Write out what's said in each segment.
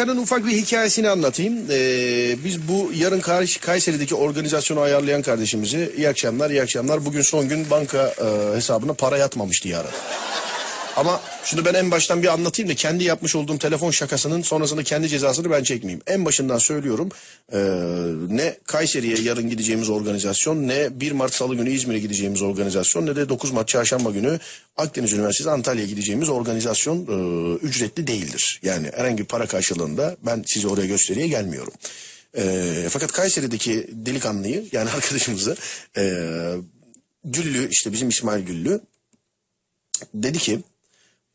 Kanın ufak bir hikayesini anlatayım. Ee, biz bu yarın Kay- Kayseri'deki organizasyonu ayarlayan kardeşimizi iyi akşamlar iyi akşamlar. Bugün son gün banka e, hesabına para yatmamıştı yarın. Ama şunu ben en baştan bir anlatayım da kendi yapmış olduğum telefon şakasının sonrasında kendi cezasını ben çekmeyeyim. En başından söylüyorum e, ne Kayseri'ye yarın gideceğimiz organizasyon ne 1 Mart Salı günü İzmir'e gideceğimiz organizasyon ne de 9 Mart Çarşamba günü Akdeniz Üniversitesi Antalya'ya gideceğimiz organizasyon e, ücretli değildir. Yani herhangi bir para karşılığında ben sizi oraya gösteriye gelmiyorum. E, fakat Kayseri'deki delikanlıyı yani arkadaşımızı e, Güllü işte bizim İsmail Güllü dedi ki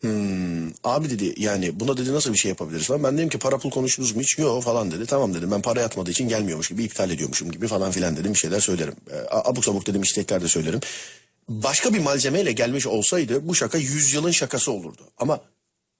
Hmm, abi dedi yani buna dedi nasıl bir şey yapabiliriz falan. Ben dedim ki para pul konuştunuz mu hiç? Yok falan dedi. Tamam dedim ben para yatmadığı için gelmiyormuş gibi iptal ediyormuşum gibi falan filan dedim bir şeyler söylerim. E, abuk sabuk dedim istekler de söylerim. Başka bir malzemeyle gelmiş olsaydı bu şaka yüzyılın şakası olurdu. Ama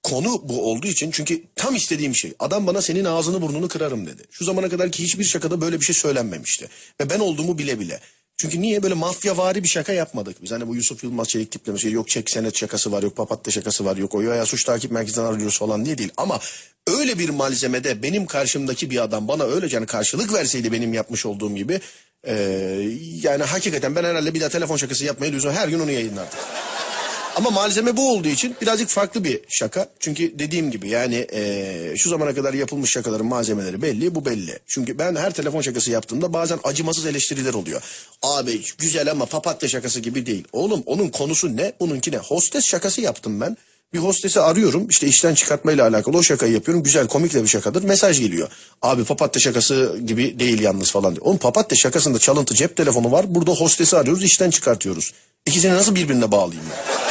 konu bu olduğu için çünkü tam istediğim şey. Adam bana senin ağzını burnunu kırarım dedi. Şu zamana kadar ki hiçbir şakada böyle bir şey söylenmemişti. Ve ben olduğumu bile bile. Çünkü niye böyle mafyavari bir şaka yapmadık biz? Hani bu Yusuf Yılmaz Çelik tiplemesi yok çek senet şakası var yok papatya şakası var yok o ya suç takip merkezinden arıyoruz falan diye değil. Ama öyle bir malzemede benim karşımdaki bir adam bana öylece hani karşılık verseydi benim yapmış olduğum gibi eee, yani hakikaten ben herhalde bir daha telefon şakası yapmaya lüzum her gün onu yayınlardım. Ama malzeme bu olduğu için birazcık farklı bir şaka. Çünkü dediğim gibi yani eee, şu zamana kadar yapılmış şakaların malzemeleri belli, bu belli. Çünkü ben her telefon şakası yaptığımda bazen acımasız eleştiriler oluyor. Abi güzel ama papatya şakası gibi değil. Oğlum onun konusu ne, bununki ne? Hostes şakası yaptım ben. Bir hostesi arıyorum işte işten çıkartmayla alakalı o şakayı yapıyorum. Güzel komik de bir şakadır. Mesaj geliyor. Abi papatya şakası gibi değil yalnız falan diyor. Oğlum papatya şakasında çalıntı cep telefonu var. Burada hostesi arıyoruz işten çıkartıyoruz. İkisini nasıl birbirine bağlayayım ben?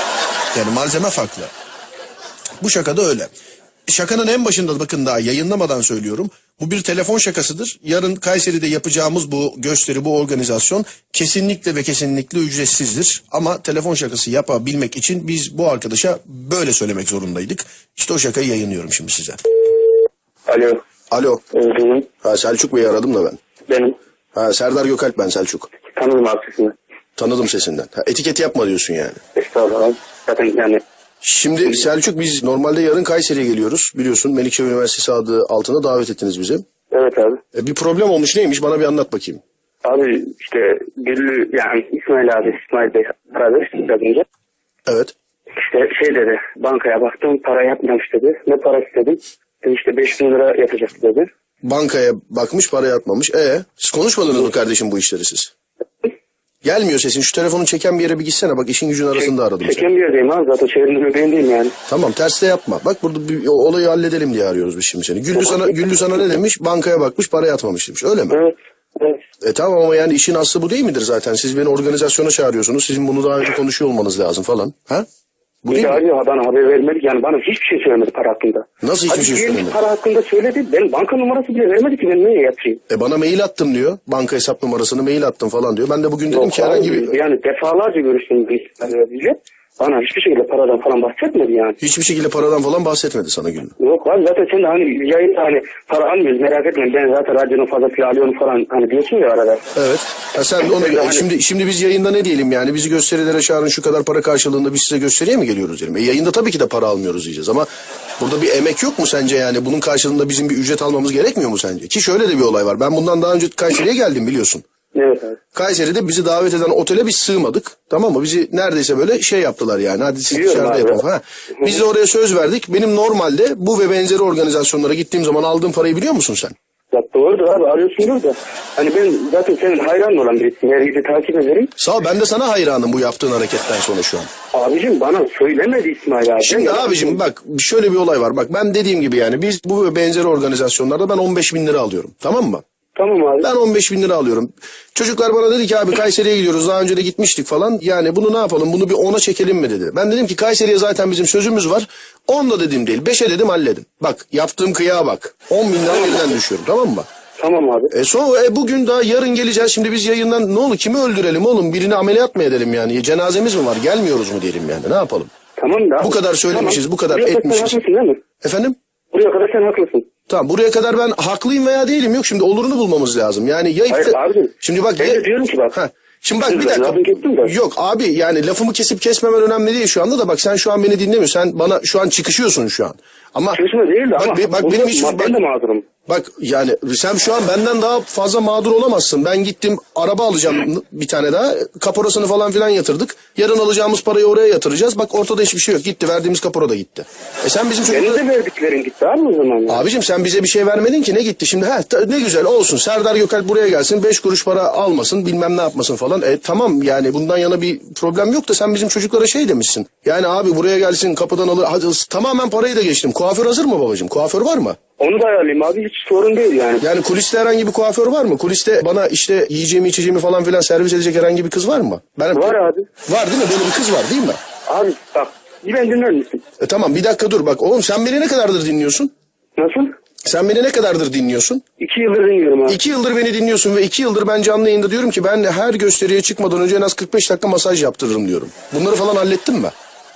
Yani malzeme farklı. Bu şaka da öyle. Şakanın en başında bakın daha yayınlamadan söylüyorum. Bu bir telefon şakasıdır. Yarın Kayseri'de yapacağımız bu gösteri, bu organizasyon kesinlikle ve kesinlikle ücretsizdir. Ama telefon şakası yapabilmek için biz bu arkadaşa böyle söylemek zorundaydık. İşte o şakayı yayınlıyorum şimdi size. Alo. Alo. Ee, benim. Ha, Selçuk Bey'i aradım da ben. Benim. Ha, Serdar Gökalp ben Selçuk. Tanıdım abi sesini. Tanıdım sesinden. Ha, etiketi yapma diyorsun yani. Estağfurullah. Zaten yani Şimdi Selçuk biz normalde yarın Kayseri'ye geliyoruz. Biliyorsun Melikşehir Üniversitesi adı altında davet ettiniz bizi. evet abi. E, bir problem olmuş neymiş bana bir anlat bakayım. Abi işte Güllü yani İsmail abi İsmail Bey aradı biraz önce. Evet. İşte şey dedi bankaya baktım para yapmamış dedi. Ne para istedim? Dedi işte 5 bin lira yapacak dedi. Bankaya bakmış para yatmamış. E siz konuşmadınız mı kardeşim bu işleri siz? Gelmiyor sesin. Şu telefonu çeken bir yere bir gitsene. Bak işin gücün arasında aradım seni. Çeken bir yerdeyim abi zaten çevrenin göbeğindeyim yani. Tamam terste yapma. Bak burada bir olayı halledelim diye arıyoruz biz şimdi seni. Güllü sana, Güllü sana ne demiş? Bankaya bakmış para yatmamış demiş. Öyle mi? Evet. Evet. E tamam ama yani işin aslı bu değil midir zaten? Siz beni organizasyona çağırıyorsunuz. Sizin bunu daha önce konuşuyor olmanız lazım falan. Ha? Bu Bir mi? arıyor bana haber vermedi yani bana hiçbir şey söylemedi para hakkında. Nasıl hiçbir Hadi şey söylemedi? Para hakkında söyledi. Ben banka numarası bile vermedi ki ben neye yapayım? E bana mail attım diyor. Banka hesap numarasını mail attım falan diyor. Ben de bugün dedim Yok ki herhangi bir... Yani defalarca görüştüm biz bile. Bana hiçbir şekilde paradan falan bahsetmedi yani. Hiçbir şekilde paradan falan bahsetmedi sana Güllü. Yok abi zaten sen de hani yayında hani para almıyoruz merak etme ben zaten radyonun fazlasıyla alıyorum falan hani diyorsun ya arada. Evet. Ha sen de onu Yani- şimdi şimdi biz yayında ne diyelim yani bizi gösterilere çağırın şu kadar para karşılığında biz size gösteriye mi geliyoruz diyelim. E, yayında tabii ki de para almıyoruz diyeceğiz ama burada bir emek yok mu sence yani bunun karşılığında bizim bir ücret almamız gerekmiyor mu sence? Ki şöyle de bir olay var. Ben bundan daha önce Kayseri'ye geldim biliyorsun. Evet abi. Kayseri'de bizi davet eden otele biz sığmadık. Tamam mı? Bizi neredeyse böyle şey yaptılar yani. Hadi siz Biliyorum dışarıda abi. yapın. Ha. Biz de oraya söz verdik. Benim normalde bu ve benzeri organizasyonlara gittiğim zaman aldığım parayı biliyor musun sen? Ya doğrudur abi arıyorsundur da. Hani ben zaten senin hayran olan birisiyim. Her gece takip ederim. Sağ ol ben de sana hayranım bu yaptığın hareketten sonra şu an. Abicim bana söylemedi İsmail abi. Şimdi Ben- abicim bak şöyle bir olay var. Bak ben dediğim gibi yani biz bu ve benzeri organizasyonlarda ben 15 bin lira alıyorum. Tamam mı? Tamam abi. Ben 15 bin lira alıyorum. Çocuklar bana dedi ki abi Kayseri'ye gidiyoruz. Daha önce de gitmiştik falan. Yani bunu ne yapalım? Bunu bir 10'a çekelim mi dedi. Ben dedim ki Kayseri'ye zaten bizim sözümüz var. 10 da dedim değil. 5'e dedim halledim. Bak yaptığım kıyağa bak. 10 bin lira birden düşüyorum. Tamam mı? Tamam abi. E sonra e, bugün daha yarın geleceğiz. Şimdi biz yayından ne olur kimi öldürelim oğlum? Birini ameliyat mı edelim yani? Cenazemiz mi var? Gelmiyoruz mu diyelim yani? Ne yapalım? Tamam da. Bu kadar söylemişiz, bu kadar Buraya etmişiz. Sen haklısın değil mi? Efendim? Buraya kadar sen haklısın. Tamam buraya kadar ben haklıyım veya değilim yok şimdi olurunu bulmamız lazım. Yani ya Hayır abicim. Şimdi bak Ben ya- de diyorum ki bak. Ha, Şimdi bak bir dakika. Yok abi yani lafımı kesip kesmemen önemli değil şu anda da bak sen şu an beni dinlemiyorsun. Sen bana şu an çıkışıyorsun şu an. Ama Çalışma değil de bak, ama be- bak benim hiç bak, ben de mağdurum. Bak yani sen şu an benden daha fazla mağdur olamazsın. Ben gittim araba alacağım bir tane daha. Kaporasını falan filan yatırdık. Yarın alacağımız parayı oraya yatıracağız. Bak ortada hiçbir şey yok. Gitti verdiğimiz kapora da gitti. E sen bizim çocuklar... de verdiklerin gitti abi o zaman. ya. Abicim sen bize bir şey vermedin ki ne gitti şimdi ha ne güzel olsun Serdar Gökalp buraya gelsin 5 kuruş para almasın bilmem ne yapmasın falan e tamam yani bundan yana bir problem yok da sen bizim çocuklara şey demişsin yani abi buraya gelsin kapıdan alır hadi, tamamen parayı da geçtim kuaför hazır mı babacığım kuaför var mı? Onu da ayarlayayım abi hiç sorun değil yani. Yani kuliste herhangi bir kuaför var mı? Kuliste bana işte yiyeceğimi içeceğimi falan filan servis edecek herhangi bir kız var mı? Ben, Var abi. Var değil mi? Böyle bir kız var değil mi? Abi bak bir ben dinler misin? E tamam bir dakika dur bak oğlum sen beni ne kadardır dinliyorsun? Nasıl? Sen beni ne kadardır dinliyorsun? İki yıldır dinliyorum abi. İki yıldır beni dinliyorsun ve iki yıldır ben canlı yayında diyorum ki ben her gösteriye çıkmadan önce en az 45 dakika masaj yaptırırım diyorum. Bunları falan hallettin mi?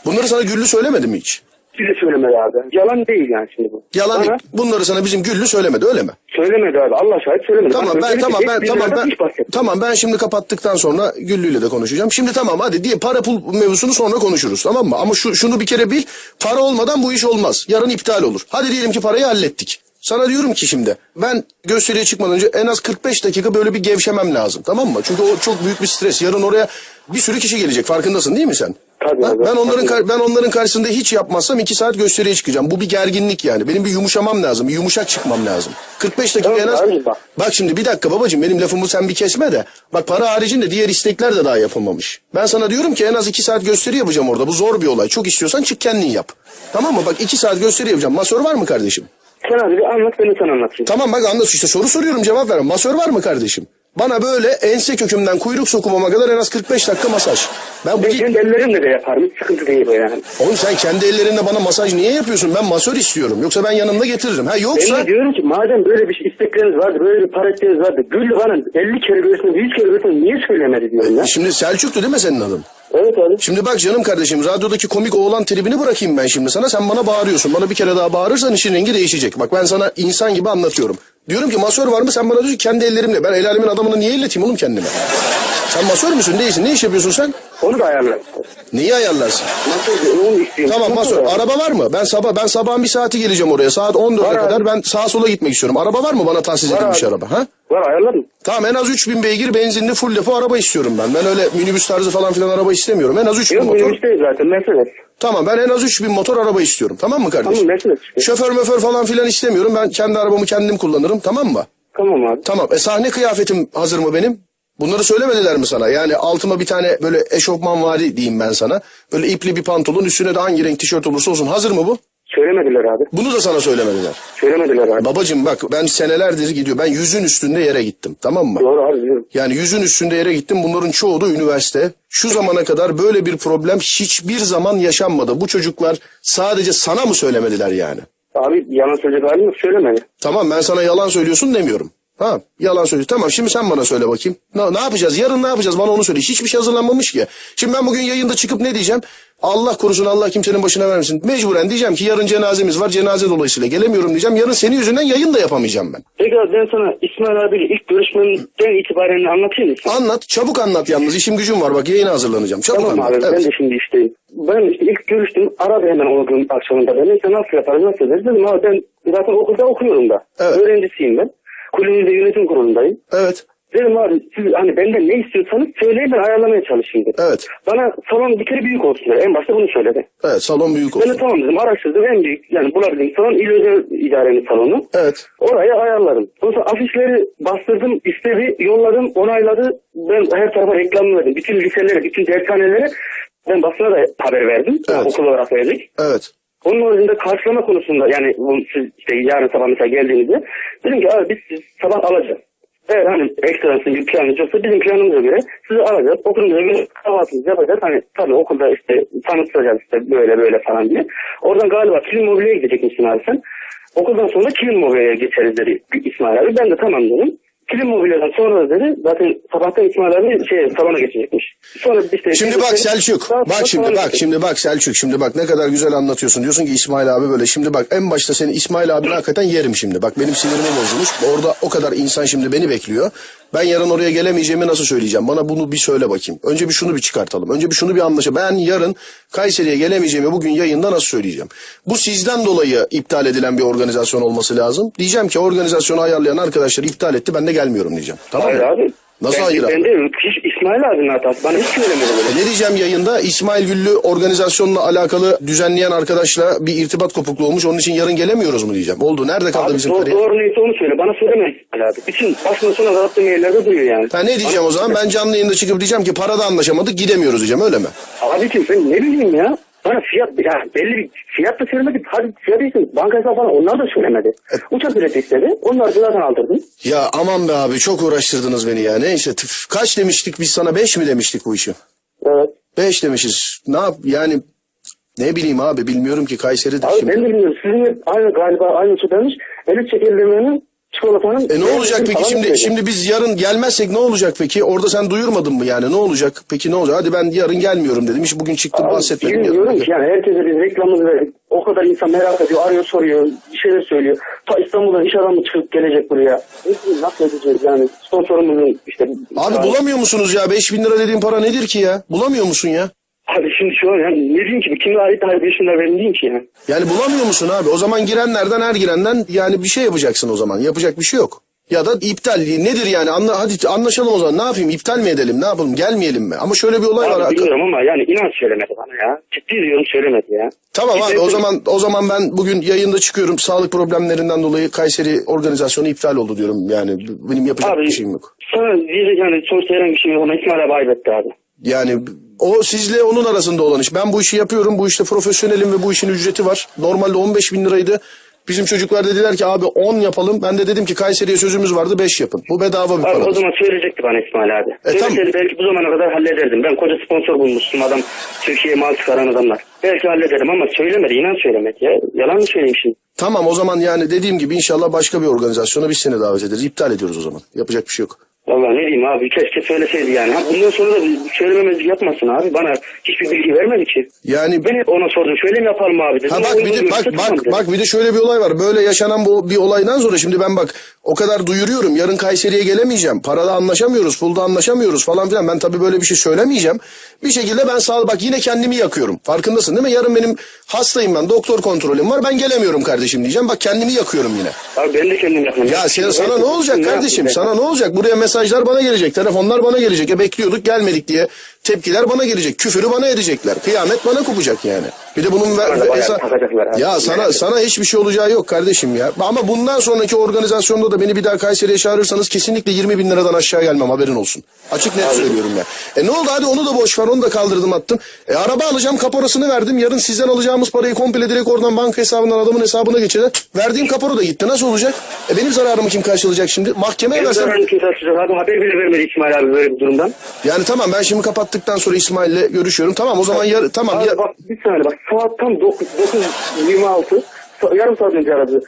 Bunları sana Güllü söylemedi mi hiç? Size söylemedi abi. Yalan değil yani şimdi bu. Yalan Bana. Bunları sana bizim Güllü söylemedi öyle mi? söylemedi abi. Allah şahit söylemedi. Tamam Bak, ben özellikle tamam ben tamam ben tamam ben şimdi kapattıktan sonra Güllü'yle de konuşacağım. Şimdi tamam hadi diye para pul mevzusunu sonra konuşuruz tamam mı? Ama şu şunu bir kere bil. Para olmadan bu iş olmaz. Yarın iptal olur. Hadi diyelim ki parayı hallettik. Sana diyorum ki şimdi ben gösteriye çıkmadan önce en az 45 dakika böyle bir gevşemem lazım tamam mı? Çünkü o çok büyük bir stres. Yarın oraya bir sürü kişi gelecek farkındasın değil mi sen? Tabii abi, Ben onların tabii. ben onların karşısında hiç yapmazsam iki saat gösteriye çıkacağım. Bu bir gerginlik yani. Benim bir yumuşamam lazım. Bir yumuşak çıkmam lazım. 45 dakika Tamam en az. abi, bak. Bak şimdi bir dakika babacığım benim lafımı sen bir kesme de. Bak para haricinde diğer istekler de daha yapılmamış. Ben sana diyorum ki en az iki saat gösteri yapacağım orada. Bu zor bir olay. Çok istiyorsan çık kendin yap. Tamam mı? Bak iki saat gösteri yapacağım. Masör var mı kardeşim? Sen abi bir anlat ben de sana anlatayım. Tamam bak anlat işte soru soruyorum cevap ver. Masör var mı kardeşim? Bana böyle ense kökümden kuyruk sokumama kadar en az 45 dakika masaj. Ben bu Ben kendi ellerimle de yaparım. Sıkıntı değil o yani. Oğlum sen kendi ellerinle bana masaj niye yapıyorsun? Ben masör istiyorum. Yoksa ben yanımda getiririm. Ha Ben yoksa de diyorum ki madem böyle bir istekleriniz vardı, böyle bir ihtiyacınız vardı. Güllü bana 50 kere göğsüne, 100 kere göğsüne niye söylemedi diyorum ya. şimdi Selçuk'tu değil mi senin adın? Evet abi. Şimdi bak canım kardeşim radyodaki komik oğlan tribini bırakayım ben şimdi sana. Sen bana bağırıyorsun. Bana bir kere daha bağırırsan işin rengi değişecek. Bak ben sana insan gibi anlatıyorum. Diyorum ki masör var mı? Sen bana diyorsun kendi ellerimle. Ben el alemin adamını niye illeteyim oğlum kendime? Sen masör müsün? Değilsin. Ne iş yapıyorsun sen? Onu da ayarlarım. Neyi ayarlarsın? Nasıl onu istiyorum. Tamam masör. Araba var mı? Ben sabah ben sabahın bir saati geleceğim oraya. Saat 14'e Var abi. kadar ben sağa sola gitmek istiyorum. Araba var mı bana tahsis Var edilmiş abi. araba? Ha? Var ayarladım. Tamam en az 3000 beygir benzinli full depo araba istiyorum ben. Ben öyle minibüs tarzı falan filan araba istemiyorum. En az 3000 Yok motor. minibüs değil zaten Mercedes. Tamam ben en az 3000 motor araba istiyorum. Tamam mı kardeşim? Tamam Mercedes işte. Şoför möför falan filan istemiyorum. Ben kendi arabamı kendim kullanırım. Tamam mı? Tamam abi. Tamam. E sahne kıyafetim hazır mı benim? Bunları söylemediler mi sana? Yani altıma bir tane böyle eşofman vari diyeyim ben sana. Böyle ipli bir pantolon üstüne de hangi renk tişört olursa olsun. Hazır mı bu? Söylemediler abi. Bunu da sana söylemediler. Söylemediler abi. Babacım bak ben senelerdir gidiyor. Ben yüzün üstünde yere gittim. Tamam mı? Doğru abi biliyorum. Yani yüzün üstünde yere gittim. Bunların çoğu da üniversite. Şu zamana kadar böyle bir problem hiçbir zaman yaşanmadı. Bu çocuklar sadece sana mı söylemediler yani? Abi yalan söyleyecek halim yok söylemedi. Tamam ben sana yalan söylüyorsun demiyorum. Ha yalan söylüyorsun. Tamam şimdi sen bana söyle bakayım. Ne, ne yapacağız? Yarın ne yapacağız? Bana onu söyle. Hiçbir şey hazırlanmamış ki. Şimdi ben bugün yayında çıkıp ne diyeceğim? Allah korusun Allah kimsenin başına vermesin. Mecburen diyeceğim ki yarın cenazemiz var. Cenaze dolayısıyla gelemiyorum diyeceğim. Yarın senin yüzünden yayın da yapamayacağım ben. Peki abi ben sana İsmail abiyle ilk görüşmemden itibaren anlatayım mı? Anlat. Çabuk anlat yalnız. İşim gücüm var. Bak yayına hazırlanacağım. Çabuk Tamam anlat. abi Evet. ben de şimdi işteyim. Ben işte ilk görüştüm aradı hemen o gün akşamında beni. İşte nasıl yaparız nasıl ederiz dedim abi ben zaten okulda okuyorum da. Evet. Öğrencisiyim ben. Kulübümüzde yönetim kurulundayım. Evet. Dedim abi siz hani benden ne istiyorsanız söyleyin ben ayarlamaya çalışayım dedim. Evet. Bana salon bir kere büyük olsun dedi. En başta bunu söyledi. Evet. Salon büyük Ben de olsun. tamam dedim araştırdım en büyük yani bulabildiğim salon il özel idarenin salonu. Evet. Oraya ayarladım. Sonra afişleri bastırdım, istedi, yolladım, onayladı. Ben her tarafa reklam verdim. Bütün liselere, bütün dershanelere ben basına da haber verdim. Evet. Okul olarak verdik. Evet. Onun haricinde karşılama konusunda yani siz işte yarın sabah mesela geldiğinizde dedim ki abi biz sizi sabah alacağız. Eğer hani ekstransın bir planınız yoksa bizim planımıza göre sizi alacağız. Okulumuza göre kahvaltınızı yapacağız. Hani tabii okulda işte tanıtacağız işte böyle böyle falan diye. Oradan galiba kilim mobilyaya gidecekmişsin abi sen. Okuldan sonra kilim mobilyaya geçeriz dedi İsmail abi. Ben de tamam dedim. Kilim mobilyadan sonra dedi zaten sabahtan İsmail abi şey salona geçecekmiş. Sonra işte Şimdi bak Selçuk. Bak şimdi bak şimdi bak Selçuk. Şimdi bak ne kadar güzel anlatıyorsun. Diyorsun ki İsmail abi böyle. Şimdi bak en başta seni İsmail abini hakikaten yerim şimdi. Bak benim sinirimi bozulmuş. Orada o kadar insan şimdi beni bekliyor. Ben yarın oraya gelemeyeceğimi nasıl söyleyeceğim? Bana bunu bir söyle bakayım. Önce bir şunu bir çıkartalım. Önce bir şunu bir anlaşalım. Ben yarın Kayseri'ye gelemeyeceğimi bugün yayında nasıl söyleyeceğim? Bu sizden dolayı iptal edilen bir organizasyon olması lazım. Diyeceğim ki organizasyonu ayarlayan arkadaşlar iptal etti ben de gelmiyorum diyeceğim. Tamam Hayır mı? abi. Nasıl ben, hayır abi? Ben de hiç İsmail abinin hatası. Bana hiç söylemedi böyle. E Ne diyeceğim yayında? İsmail Güllü organizasyonla alakalı düzenleyen arkadaşla bir irtibat kopukluğu olmuş. Onun için yarın gelemiyoruz mu diyeceğim. Oldu. Nerede kaldı Abi bizim doğru, kariyer? doğru neyse onu söyle. Bana söylemedi İsmail abi. Bütün başına sona kadar attığım yerlerde duruyor yani. Ha ne diyeceğim o zaman? Ben canlı yayında çıkıp diyeceğim ki parada anlaşamadık gidemiyoruz diyeceğim öyle mi? Abicim sen ne bileyim ya. Bana fiyat, ya belli bir fiyat da söylemedi. Hadi fiyat için banka hesabı falan onlar da söylemedi. Uçak bileti istedi. Onları zaten aldırdım. Ya aman be abi çok uğraştırdınız beni ya. Neyse tıf, kaç demiştik biz sana beş mi demiştik bu işi? Evet. Beş demişiz. Ne yap yani ne bileyim abi bilmiyorum ki Kayseri'de Abi şimdi. ben de bilmiyorum. Sizin aynı galiba aynı uçaklarmış. Elit şekerlemenin çikolatanın... E ne olacak peki şimdi söyledi. şimdi biz yarın gelmezsek ne olacak peki? Orada sen duyurmadın mı yani ne olacak? Peki ne olacak? Hadi ben yarın gelmiyorum dedim. Hiç bugün çıktım Abi, bahsetmedim. Bilmiyorum yarın. ki yani herkese biz reklamımızı verdik. O kadar insan merak ediyor, arıyor, soruyor, bir şeyler söylüyor. Ta İstanbul'dan iş adamı çıkıp gelecek buraya. Nasıl edeceğiz yani? Sponsorumuzun işte... Abi Yani- bulamıyor musunuz ya? 5000 lira dediğin para nedir ki ya? Bulamıyor musun ya? Abi şimdi şu an yani ne diyeyim ki? Kime ait şeyler verin diyeyim ki ya. Yani bulamıyor musun abi? O zaman girenlerden her girenden yani bir şey yapacaksın o zaman. Yapacak bir şey yok. Ya da iptal nedir yani? Anla, hadi anlaşalım o zaman. Ne yapayım? İptal mi edelim? Ne yapalım? Gelmeyelim mi? Ama şöyle bir olay var. Abi bilmiyorum ama yani inan söylemedi bana ya. Ciddi diyorum söylemedi ya. Tamam abi o zaman o zaman ben bugün yayında çıkıyorum. Sağlık problemlerinden dolayı Kayseri organizasyonu iptal oldu diyorum. Yani benim yapacak Abi bir şeyim yok. sana diyecek yani sonuçta herhangi bir şey yok ama İsmail abi aybetti abi. Yani o sizle onun arasında olan iş. Ben bu işi yapıyorum. Bu işte profesyonelim ve bu işin ücreti var. Normalde 15 bin liraydı. Bizim çocuklar dediler ki abi 10 yapalım. Ben de dedim ki Kayseri'ye sözümüz vardı 5 yapın. Bu bedava bir Abi o para. zaman söyleyecekti bana İsmail abi. E. Söyleseydi belki bu zamana kadar hallederdim. Ben koca sponsor bulmuştum adam. Türkiye'ye mal çıkaran adamlar. Belki hallederim ama söylemedi. inan söylemedi ya. Yalan mı söyleyeyim şimdi? Tamam o zaman yani dediğim gibi inşallah başka bir organizasyona biz seni davet ederiz. İptal ediyoruz o zaman. Yapacak bir şey yok. Vallahi ne diyeyim abi keşke söyleseydi yani. Ha, bundan sonra da söylememezlik yapmasın abi. Bana hiçbir bilgi vermedi ki. Yani Ben hep ona sordum. Şöyle mi yapalım abi dedim. Ha bak bir de bak bak dedi. bak bir de şöyle bir olay var. Böyle yaşanan bu bir olaydan sonra şimdi ben bak o kadar duyuruyorum. Yarın Kayseri'ye gelemeyeceğim. Parada anlaşamıyoruz, pulda anlaşamıyoruz falan filan. Ben tabii böyle bir şey söylemeyeceğim. Bir şekilde ben sağ bak yine kendimi yakıyorum. Farkındasın değil mi? Yarın benim hastayım ben. Doktor kontrolüm var. Ben gelemiyorum kardeşim diyeceğim. Bak kendimi yakıyorum yine. Abi ben de kendim yapmam. Ya sen, sana ne olacak Ne kardeşim? Sana ne olacak? Buraya mesajlar bana gelecek. Telefonlar bana gelecek. E bekliyorduk gelmedik diye. Tepkiler bana gelecek. Küfürü bana edecekler. Kıyamet bana kopacak yani. Bir de bunun ver, ve- esa- ya sana sana hiçbir şey olacağı yok kardeşim ya. Ama bundan sonraki organizasyonda da beni bir daha Kayseri'ye çağırırsanız kesinlikle 20 bin liradan aşağı gelmem haberin olsun. Açık net söylüyorum ya. E ne oldu hadi onu da boş ver onu da kaldırdım attım. E araba alacağım kaporasını verdim. Yarın sizden alacağımız parayı komple direkt oradan banka hesabından adamın hesabına geçer. Verdiğim kapora da gitti. Nasıl olacak? E benim zararımı kim karşılayacak şimdi? Mahkemeye versem. Haber bile vermedi İsmail abi böyle bir durumdan. Yani tamam ben şimdi kapattıktan sonra İsmail'le görüşüyorum. Tamam o zaman yar, tamam Abi ya, bak bir saniye bak saat tam 9, 9.26 Sa- yarım saat önce aradı.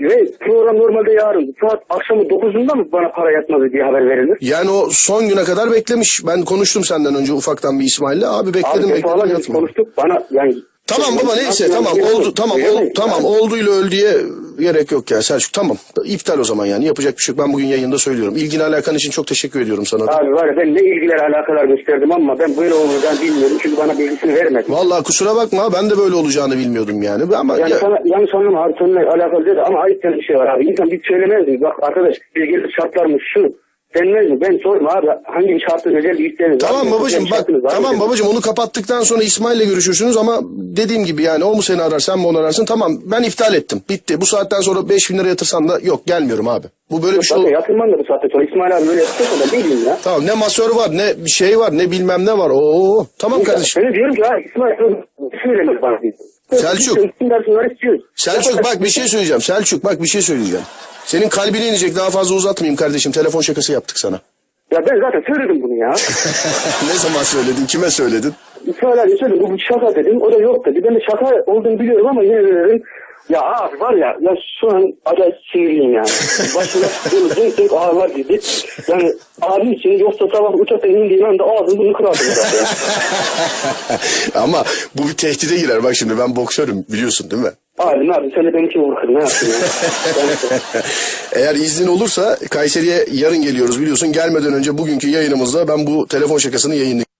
Ve program normalde yarın saat akşamı 9'unda mı bana para yatmadı diye haber verilir? yani o son güne kadar beklemiş. Ben konuştum senden önce ufaktan bir İsmail'le. Abi bekledim Abi bekledim yatmadı. konuştuk bana yani... Tamam baba neyse Yani tamam yani- oldu tamam ol, Yani- tamam olduyla öldüye gerek yok ya Selçuk tamam iptal o zaman yani yapacak bir şey yok ben bugün yayında söylüyorum ilgin alakan için çok teşekkür ediyorum sana. Abi var ya ben ne ilgiler alakalar gösterdim ama ben böyle olacağını bilmiyordum çünkü bana bilgisini vermedi. Vallahi kusura bakma ben de böyle olacağını bilmiyordum yani ama Yani ya- sana anlama abi seninle alakalı dedi ama ayıp bir şey var abi. İnsan bir söylemez mi? Bak arkadaş biz gelip şartlarımız şu. Denmez mi? Ben sorma abi hangi bir şartın özel var? Tamam babacığım bak tamam babacığım onu kapattıktan sonra İsmail'le görüşürsünüz ama dediğim gibi yani o mu seni arar sen mi onu ararsın tamam ben iptal ettim bitti bu saatten sonra 5000 lira yatırsan da yok gelmiyorum abi. Bu böyle bir şey olur. yatırmam da bu saatte sonra İsmail abi böyle yapacaksa da ne bileyim ya. Tamam ne masör var ne bir şey var ne bilmem ne var. Oo tamam kardeşim. Ben de diyorum ki ha İsmail söylemez bana. Selçuk. Selçuk bak bir şey söyleyeceğim. Selçuk bak bir şey söyleyeceğim. Senin kalbine inecek daha fazla uzatmayayım kardeşim. Telefon şakası yaptık sana. Ya ben zaten söyledim bunu ya. ne zaman söyledin? Kime söyledin? Abi söyledim bu bir şaka dedim. O da yok dedi. Ben de şaka olduğunu biliyorum ama yine de dedim. Ya abi var ya, ya şu an acayip sinirliyim yani. Başına böyle zınk zınk ağlar gibi. Yani abi için yoksa sabah uçaktan indiğim anda ağzını bunu kırardım zaten. Ama bu bir tehdide girer. Bak şimdi ben boksörüm biliyorsun değil mi? Abi ne yapayım sen de beni kim vurur ne yapayım ya? Eğer iznin olursa Kayseri'ye yarın geliyoruz biliyorsun. Gelmeden önce bugünkü yayınımızda ben bu telefon şakasını yayınlayacağım.